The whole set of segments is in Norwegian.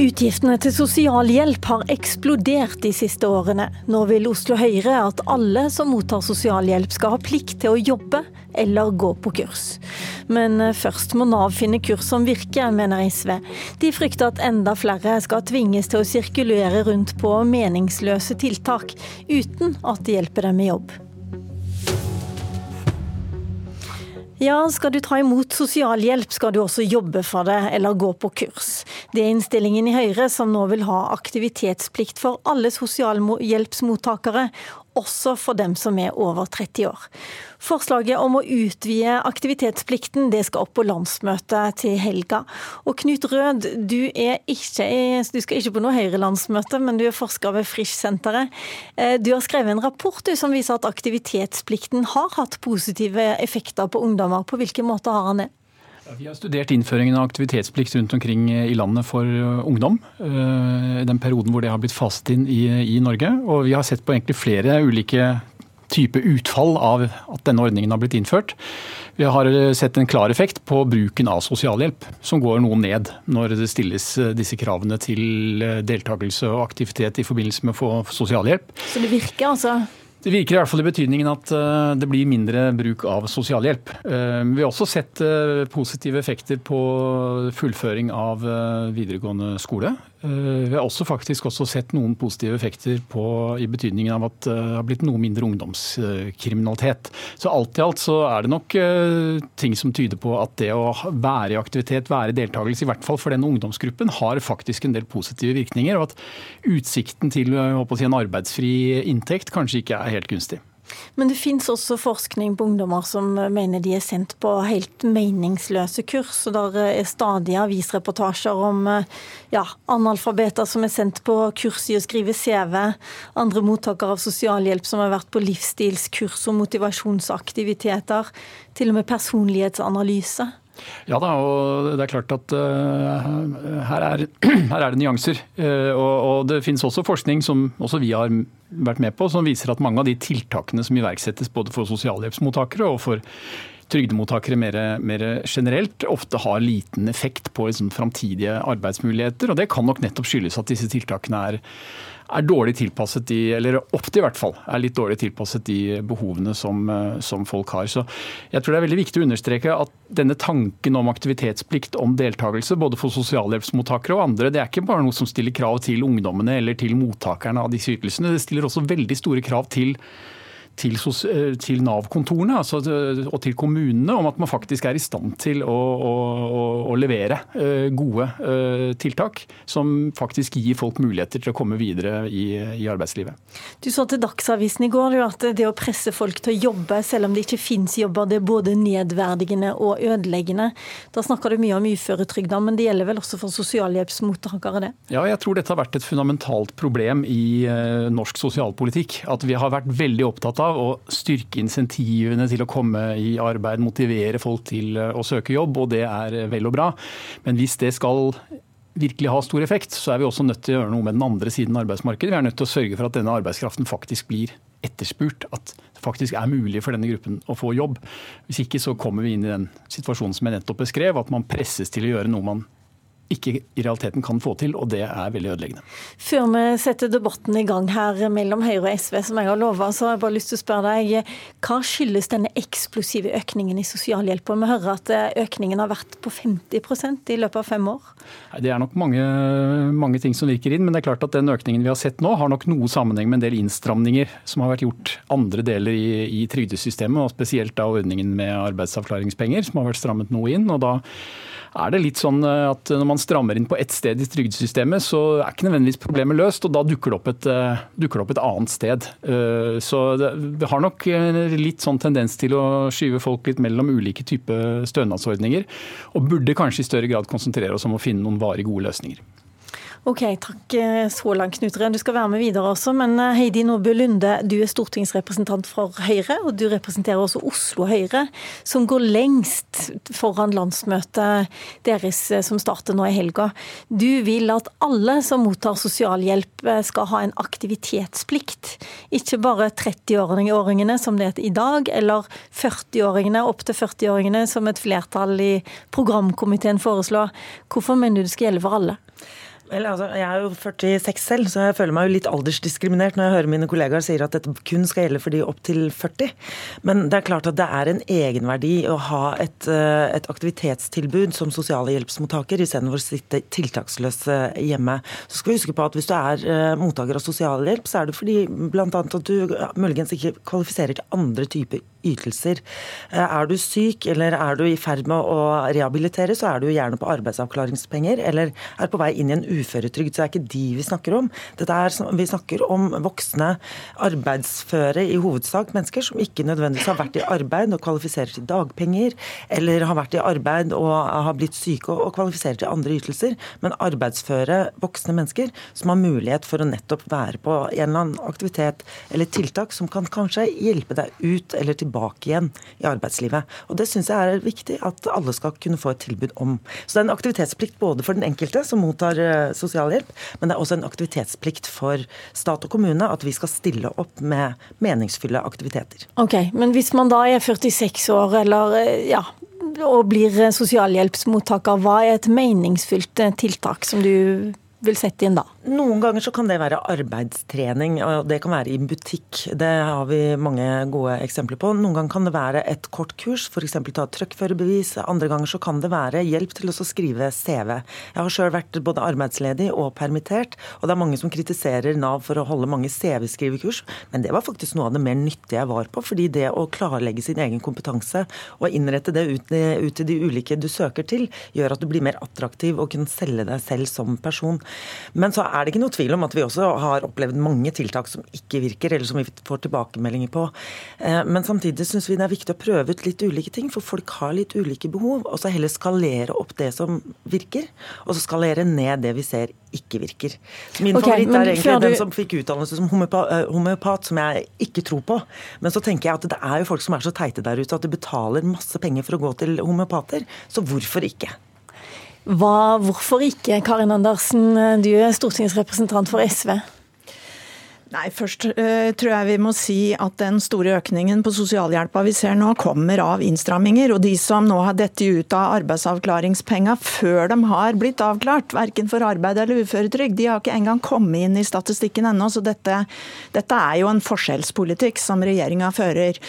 Utgiftene til sosialhjelp har eksplodert de siste årene. Nå vil Oslo Høyre at alle som mottar sosialhjelp skal ha plikt til å jobbe eller gå på kurs. Men først må Nav finne kurs som virker, mener SV. De frykter at enda flere skal tvinges til å sirkulere rundt på meningsløse tiltak, uten at det hjelper dem med jobb. Ja, skal du ta imot sosialhjelp, skal du også jobbe for det, eller gå på kurs. Det er innstillingen i Høyre, som nå vil ha aktivitetsplikt for alle sosialhjelpsmottakere, også for dem som er over 30 år. Forslaget om å utvide aktivitetsplikten det skal opp på landsmøtet til helga. Og Knut Rød, du, ikke, du skal ikke på noe Høyre-landsmøte, men du er forsker ved Frisch-senteret. Eh, du har skrevet en rapport som viser at aktivitetsplikten har hatt positive effekter på ungdommer. På hvilken måte har han det? Vi har studert innføringen av aktivitetsplikt rundt omkring i landet for eh, ungdom. i den perioden hvor det har blitt faset inn i, i Norge. Og vi har sett på egentlig flere ulike type utfall av at denne ordningen har blitt innført. Vi har eh, sett en klar effekt på bruken av sosialhjelp, som går noe ned når det stilles disse kravene til deltakelse og aktivitet i forbindelse med å få sosialhjelp. Så det virker altså? Det virker i hvert fall i betydningen at eh, det blir mindre bruk av sosialhjelp. Eh, vi har også sett eh, positive effekter på fullføring av videregående skole. Vi har også faktisk også sett noen positive effekter på, i betydningen av at det har blitt noe mindre ungdomskriminalitet. Så alt i alt så er det nok ting som tyder på at det å være i aktivitet, være deltakelse, i hvert fall for den ungdomsgruppen, har faktisk en del positive virkninger. Og at utsikten til si, en arbeidsfri inntekt kanskje ikke er helt gunstig. Men det finnes også forskning på ungdommer som mener de er sendt på helt meningsløse kurs. og Der er stadig avisreportasjer om ja, analfabeter som er sendt på kurs i å skrive CV. Andre mottakere av sosialhjelp som har vært på livsstilskurs og motivasjonsaktiviteter. Til og med personlighetsanalyse. Ja da, og det er klart at uh, her, er, her, er, det nyanser. Uh, og, og, det finnes også forskning som også vi har vært med på, som viser at mange av de tiltakene som iverksettes både for sosialhjelpsmottakere og for trygdemottakere mer, mer, generelt ofte har liten effekt på liksom, framtidige arbeidsmuligheter. og Det kan nok nettopp skyldes at disse tiltakene er er dårlig tilpasset de, eller ofte i hvert fall, er litt dårlig tilpasset de behovene som, eh, som, folk har. Så jeg tror det er veldig viktig å understreke at denne tanken om aktivitetsplikt, om deltakelse, både for sosialhjelpsmottakere og andre, det er ikke bare noe som stiller krav til ungdommene eller til mottakerne av disse ytelsene. Det stiller også veldig store krav til til, eh, til Nav-kontorene altså, og til kommunene om at man faktisk er i stand til å, å, å levere eh, gode eh, tiltak som faktisk gir folk muligheter til å komme videre i, i arbeidslivet. Du sa til Dagsavisen i går at det å presse folk til å jobbe selv om det ikke finnes jobber, det er både nedverdigende og ødeleggende. Da snakker du mye om uføretrygda, men det gjelder vel også for sosialhjelpsmottakere? det? Ja, jeg tror dette har vært et fundamentalt problem i norsk sosialpolitikk. At vi har vært veldig opptatt av av å styrke insentivene til å komme i arbeid, motivere folk til eh, å søke jobb, og det er eh, vel og bra. Men hvis det skal virkelig ha stor effekt, så er vi også nødt til å gjøre noe med den andre siden av arbeidsmarkedet. Vi er nødt til å sørge for at denne arbeidskraften faktisk blir etterspurt. At det faktisk er mulig for denne gruppen å få jobb. Hvis ikke så kommer vi inn i den situasjonen som jeg nettopp beskrev, at man presses til å gjøre noe man ikke i realiteten kan få til, og det er veldig ødeleggende. Før vi setter debatten i gang her mellom Høyre og SV, som jeg har lova, så har jeg bare lyst til å spørre deg, hva skyldes denne eksplosive økningen i sosialhjelp? Vi hører at eh, økningen har vært på 50% i løpet av fem år? Det er nok mange, mange, ting som virker inn, men det er klart at den økningen vi har sett nå, har nok noe sammenheng med en del innstramninger som har vært gjort andre deler i, i trygdesystemet, og spesielt da ordningen med arbeidsavklaringspenger, som har vært strammet noe inn. og da er det litt sånn eh, at når man strammer inn på ett sted i trygdesystemet, så er ikke nødvendigvis problemet løst, og da dukker det opp et, eh, det opp et annet sted. Eh, så det har nok litt sånn tendens til å skyve folk litt mellom ulike typer stønadsordninger, og burde kanskje i større grad konsentrere oss om å finne noen varig gode løsninger. Ok, takk eh, så langt, Knutre. Du skal være med videre også. Men eh, Heidi Nordbø Lunde, du er stortingsrepresentant for Høyre, og du representerer også Oslo Høyre, som går lengst foran landsmøtet deres eh, som starter nå i helga. Du vil at alle som mottar sosialhjelp skal ha en aktivitetsplikt. Ikke bare 30-åringene som det er i dag, eller 40-åringene, opptil 40-åringene som et flertall i programkomiteen foreslår. Hvorfor mener du det skal gjelde for alle? Vel, altså, jeg er jo 46 selv, så jeg føler meg jo litt aldersdiskriminert når jeg hører mine kollegaer sier at dette kun skal gjelde for de opp til 40. Men det er klart at det er en egenverdi å ha et, eh, et aktivitetstilbud som sosiale hjelpsmottaker istedenfor å sitte tiltaksløs eh, hjemme. Så skal vi huske på at hvis du er uh, mottaker av sosialhjelp, så er det fordi bl.a. at du muligens ikke kvalifiserer til andre typer ytelser. Er du syk eller er du i ferd med å rehabilitere, så er du gjerne på arbeidsavklaringspenger eller er på vei inn i en uføretrygd. Så det er ikke de vi snakker om. Er, vi snakker om voksne arbeidsføre, i hovedsak mennesker som ikke nødvendigvis har vært i arbeid og kvalifiserer til dagpenger, eller har vært i arbeid og har blitt syke og kvalifiserer til andre ytelser, men arbeidsføre voksne mennesker som har mulighet for å nettopp være på en eller annen aktivitet eller tiltak som kan kanskje hjelpe deg ut eller tilbake igjen i arbeidslivet. Og Det syns jeg er viktig at alle skal kunne få et tilbud om. Så det er en aktivitetsplikt både for den enkelte som mottar eh, sosialhjelp, men det er også en aktivitetsplikt for stat og kommune at vi skal stille opp med meningsfulle aktiviteter. Ok, Men hvis man da er 46 år eller eh, ja, og blir sosialhjelpsmottaker, hva er et meningsfylt eh, tiltak som du vil sette inn da? Noen ganger så kan det være arbeidstrening, og det kan være i butikk. Det har vi mange gode eksempler på. Noen ganger kan det være et kort kurs, f.eks. ta truckførerbevis. Andre ganger så kan det være hjelp til å skrive CV. Jeg har sjøl vært både arbeidsledig og permittert, og det er mange som kritiserer Nav for å holde mange CV-skrivekurs, men det var faktisk noe av det mer nyttige jeg var på. fordi det å klarlegge sin egen kompetanse og innrette det ut, ut til de ulike du søker til, gjør at du blir mer attraktiv og kan selge deg selv som person. Men så er det ikke noe tvil om at vi også har opplevd mange tiltak som ikke virker, eller som vi får tilbakemeldinger på. Eh, men samtidig syns vi det er viktig å prøve ut litt ulike ting, for folk har litt ulike behov. Og så heller skalere opp det som virker, og så skalere ned det vi ser ikke virker. Min okay, favoritt er egentlig du... den som fikk utdannelse som eh, homeopat, som jeg ikke tror på. Men så tenker jeg at det er jo folk som er så teite der ute at de betaler masse penger for å gå til homeopater, så hvorfor ikke? Hva, hvorfor ikke, Karin Andersen, du er stortingsrepresentant for SV? Nei, Først uh, tror jeg vi må si at den store økningen på sosialhjelpa vi ser nå, kommer av innstramminger. Og de som nå har dette ut av arbeidsavklaringspenga før de har blitt avklart, verken for arbeid eller uføretrygd, de har ikke engang kommet inn i statistikken ennå. Så dette, dette er jo en forskjellspolitikk som regjeringa fører.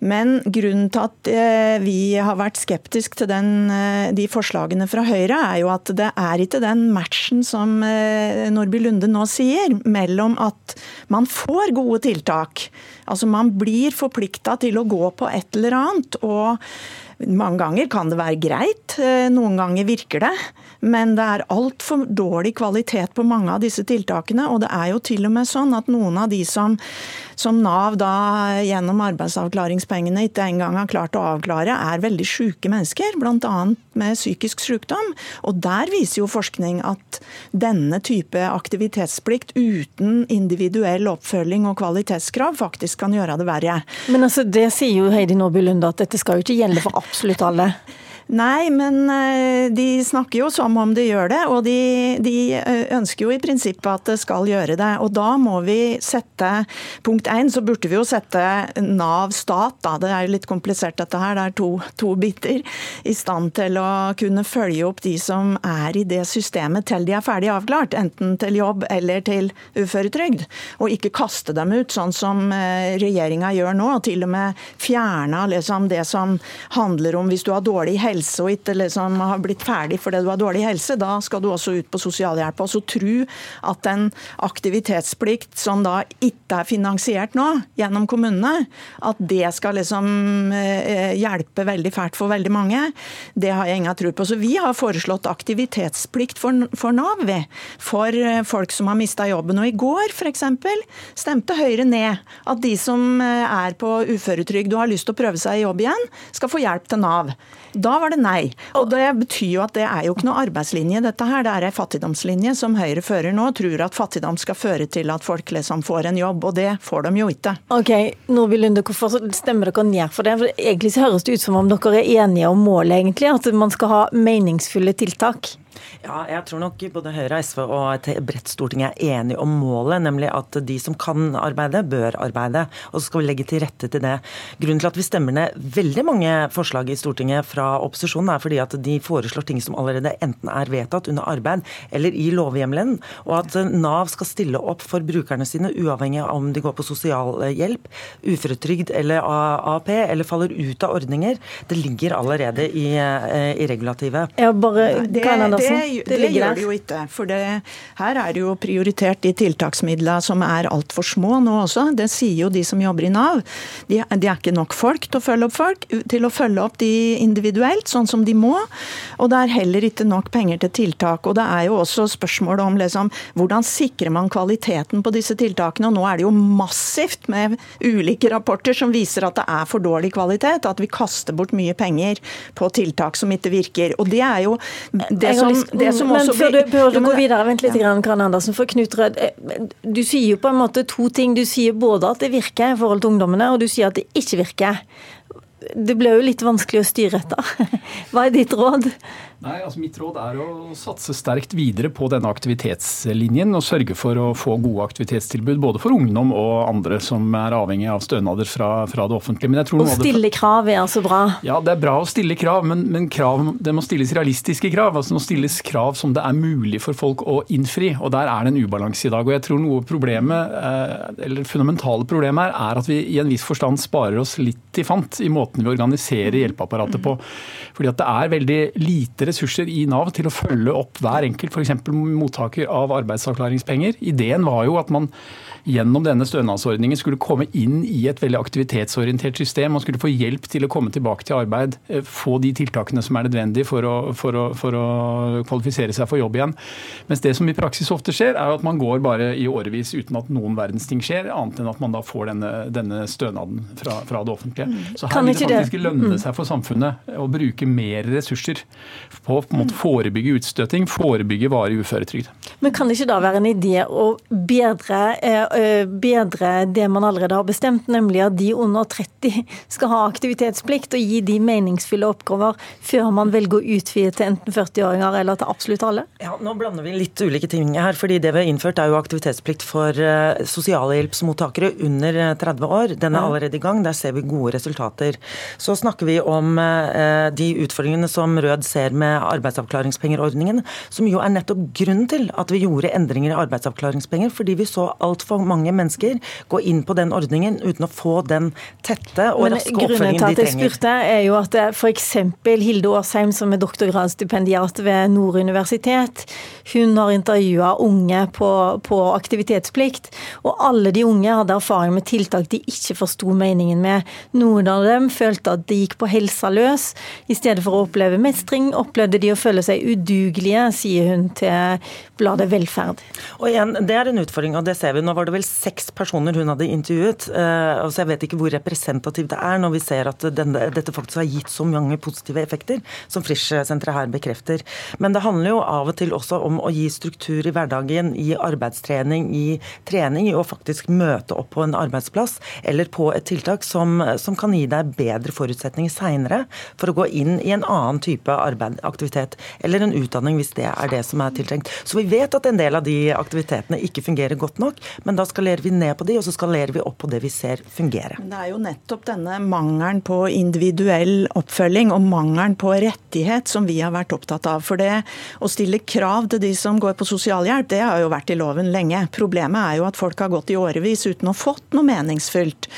Men grunnen til at eh, vi har vært skeptiske til den, eh, de forslagene fra Høyre, er jo at det er ikke den matchen som Norby Nordby Lunde nå sier, mellom at man får gode tiltak. Altså man blir forplikta til å gå på et eller annet. og mange ganger kan det være greit, noen ganger virker det. Men det er altfor dårlig kvalitet på mange av disse tiltakene. Og det er jo til og med sånn at noen av de som som Nav da gjennom arbeidsavklaringspengene ikke engang har klart å avklare, er veldig syke mennesker, bl.a. med psykisk sykdom. Og der viser jo forskning at denne type aktivitetsplikt uten individuell oppfølging og kvalitetskrav faktisk kan gjøre det verre. Men altså, det sier jo Heidi Nordby Lunde at dette skal jo ikke gjelde for absolutt alle. Nei, men eh, de snakker jo som om de gjør det. Og de, de, eh, ønsker jo i prinsippet at det skal gjøre det. Og da må vi sette Punkt én, så burde vi jo sette Nav stat, da. Det er jo litt komplisert dette her, det er to, to biter. I stand til å kunne følge opp de som er i det systemet til de er ferdig avklart. Enten til jobb eller til uføretrygd. Og ikke kaste dem ut, sånn som eh, regjeringa gjør nå. Og til og med fjerna liksom det som handler om hvis du har dårlig helse helse og ikke liksom har blitt ferdig fordi du har dårlig helse, da skal du også ut på sosialhjelp. Og så tro at en aktivitetsplikt som da ikke er finansiert nå gjennom kommunene, at det skal liksom eh, hjelpe veldig fælt for veldig mange, det har jeg ingen tro på. Så vi har foreslått aktivitetsplikt for, for Nav. For eh, folk som har mista jobben. Og i går f.eks. stemte Høyre ned at de som eh, er på uføretrygd og har lyst til å prøve seg i jobb igjen, skal få hjelp til Nav. Da var det nei. Og Det betyr jo at det er jo ikke noe arbeidslinje, dette her. Det er en fattigdomslinje som Høyre fører nå. Tror at fattigdom skal føre til at folk liksom får en jobb, og det får de jo ikke. Ok, Nordby Lunde, hvorfor stemmer dere ned for det? For egentlig så høres det ut som om dere er enige om målet, egentlig. At man skal ha meningsfulle tiltak. Ja, jeg tror nok både Høyre, SV og et bredt storting er enige om målet, nemlig at de som kan arbeide, bør arbeide. Og så skal vi legge til rette til det. Grunnen til at vi stemmer ned veldig mange forslag i Stortinget fra opposisjonen, er fordi at de foreslår ting som allerede enten er vedtatt under arbeid eller i lovhjemmelen, og at Nav skal stille opp for brukerne sine, uavhengig av om de går på sosialhjelp, uføretrygd eller AAP, eller faller ut av ordninger. Det ligger allerede i, eh, i regulativet. Ja, bare, det, det det, det gjør det jo ikke. For det, her er det jo prioritert de tiltaksmidlene som er altfor små nå også. Det sier jo de som jobber i Nav. De, de, er ikke nok folk til å følge opp folk, til å følge opp de individuelt, sånn som de må. Og det er heller ikke nok penger til tiltak. Og det er jo også spørsmål om liksom, hvordan sikrer man kvaliteten på disse tiltakene. Og nå er det jo massivt med ulike rapporter som viser at det er for dårlig kvalitet. At vi kaster bort mye penger på tiltak som ikke virker. Og det er jo det som, det som men før du, før du går videre, vent litt, ja. Karin Andersen. For Knut Rød, eh, du sier jo på en måte to ting. Du sier både at det virker i forhold til ungdommene, og du sier at det ikke virker. Det ble jo litt vanskelig å styre etter. Hva er ditt råd? Nei, altså Mitt råd er å satse sterkt videre på denne aktivitetslinjen og sørge for å få gode aktivitetstilbud både for ungdom og andre som er avhengig av stønader fra, fra det offentlige. Men jeg tror og stille krav er altså bra? Ja, det er bra å stille krav, men, men krav, det må stilles realistiske krav. altså Det må stilles krav som det er mulig for folk å innfri. og Der er det en ubalanse i dag. og jeg tror noe problemet, eh, eller fundamentale problemet her, er at vi i en viss forstand sparer oss litt i fant i måten vi organiserer hjelpeapparatet på. Fordi at det er veldig lite ressurser i Nav til å følge opp hver enkelt f.eks. mottaker av arbeidsavklaringspenger. Ideen var jo at man gjennom denne stønadsordningen skulle komme inn i et veldig aktivitetsorientert system. Man skulle få hjelp til å komme tilbake til arbeid, eh, få de tiltakene som er nødvendige for å, for å, for å kvalifisere seg for jobb igjen. Mens det som i praksis ofte skjer, er at man går bare i årevis uten at noen verdens ting skjer, annet enn at man da får denne, denne stønaden fra, fra, det offentlige. Mm. Så her vil det faktisk lønne mm. seg for samfunnet å bruke mer ressurser på å forebygge utstøting, forebygge varig uføretrygd. Men kan det ikke da være en idé å bedre, eh, bedre det man allerede har bestemt, nemlig at de under 30 skal ha aktivitetsplikt, og gi de meningsfulle oppgaver før man velger å utvide til enten 40-åringer eller til absolutt alle? Ja, Nå blander vi litt ulike ting her. fordi Det vi har innført er jo aktivitetsplikt for sosialhjelpsmottakere under 30 år. Den er allerede i gang. Der ser vi gode resultater. Så snakker vi om de utfordringene som Rød ser med arbeidsavklaringspengerordningen, som jo er nettopp grunnen til at vi gjorde endringer i arbeidsavklaringspenger, fordi vi så altfor mange mennesker gå inn på den ordningen uten å få den tette og raske oppfølgingen de trenger. Grunnen til at jeg spurte, er jo at f.eks. Hilde Aasheim, som er doktorgradsstipendiat ved Nord universitet, hun har intervjua unge på, på, aktivitetsplikt, og alle de unge hadde erfaring med tiltak de ikke forsto meningen med. Noen av dem følte at de gikk på helsa løs, i stedet for å oppleve mestring, opplevde de å føle seg udugelige, sier hun til bladet Velferd. Og igjen, Det er en utfordring, og det ser vi. Nå var det vel seks personer hun hadde intervjuet. Eh, så Jeg vet ikke hvor representativt det er når vi ser at denne, dette faktisk har gitt så mange positive effekter, som Frisch-senteret her bekrefter. Men det handler jo av og til også om å gi struktur i hverdagen, i arbeidstrening, i trening, i å faktisk møte opp på en arbeidsplass eller på et tiltak som, som kan gi deg bedre forutsetninger seinere for å gå inn i en annen type arbeid, aktivitet, eller en utdanning hvis det er det som er tiltrengt. Så vi vet at en del av de aktivitetene ikke fungerer godt nok, men da skalerer vi ned på de, og så skalerer vi opp på det vi ser fungere. Det er jo nettopp denne mangelen på individuell oppfølging og mangelen på rettighet som vi har vært opptatt av. For det å stille krav til de som går på sosialhjelp, det har jo vært i loven lenge. Problemet er jo at folk har gått i årevis uten å fått noe meningsfylt.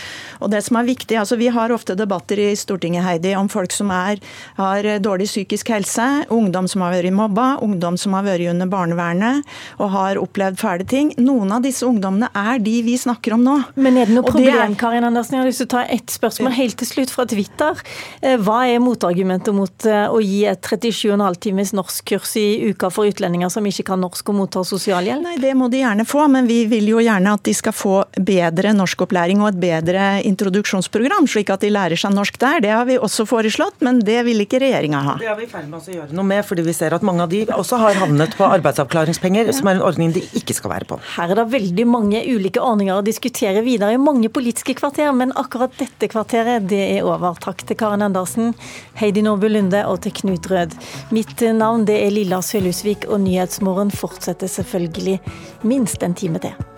Og det som er viktig, altså Vi har ofte debatter i Stortinget Heidi, om folk som er, har dårlig psykisk helse, ungdom som har vært mobba, ungdom som har vært under barnevernet og har opplevd fæle ting. Noen av disse ungdommene er de vi snakker om nå. Men er det noe problem, er... Karin Andersen? Jeg har lyst til å ta ett spørsmål helt til slutt fra Twitter. Eh, hva er motargumentet mot eh, å gi et 37,5 times norskkurs i uka for utlendinger som ikke kan norsk og mottar sosialhjelp? Nei, Det må de gjerne få, men vi vil jo gjerne at de skal få bedre norskopplæring og et bedre introduksjonsprogram, slik at de lærer seg norsk der. Det har vi også foreslått, men det vil ikke regjeringa ha. Det er vi i ferd med også gjøre noe med, fordi vi ser at mange av de også har havnet på arbeidsavklaringspenger, som er en ordning de ikke skal være på. Her er det veldig mange ulike ordninger å diskutere videre i mange politiske kvarter, men akkurat dette kvarteret det er over. Takk til Karen Andersen, Heidi Nordbu Lunde og til Knut Rød. Mitt navn det er Lilla Sølhusvik, og Nyhetsmorgen fortsetter selvfølgelig minst en time til.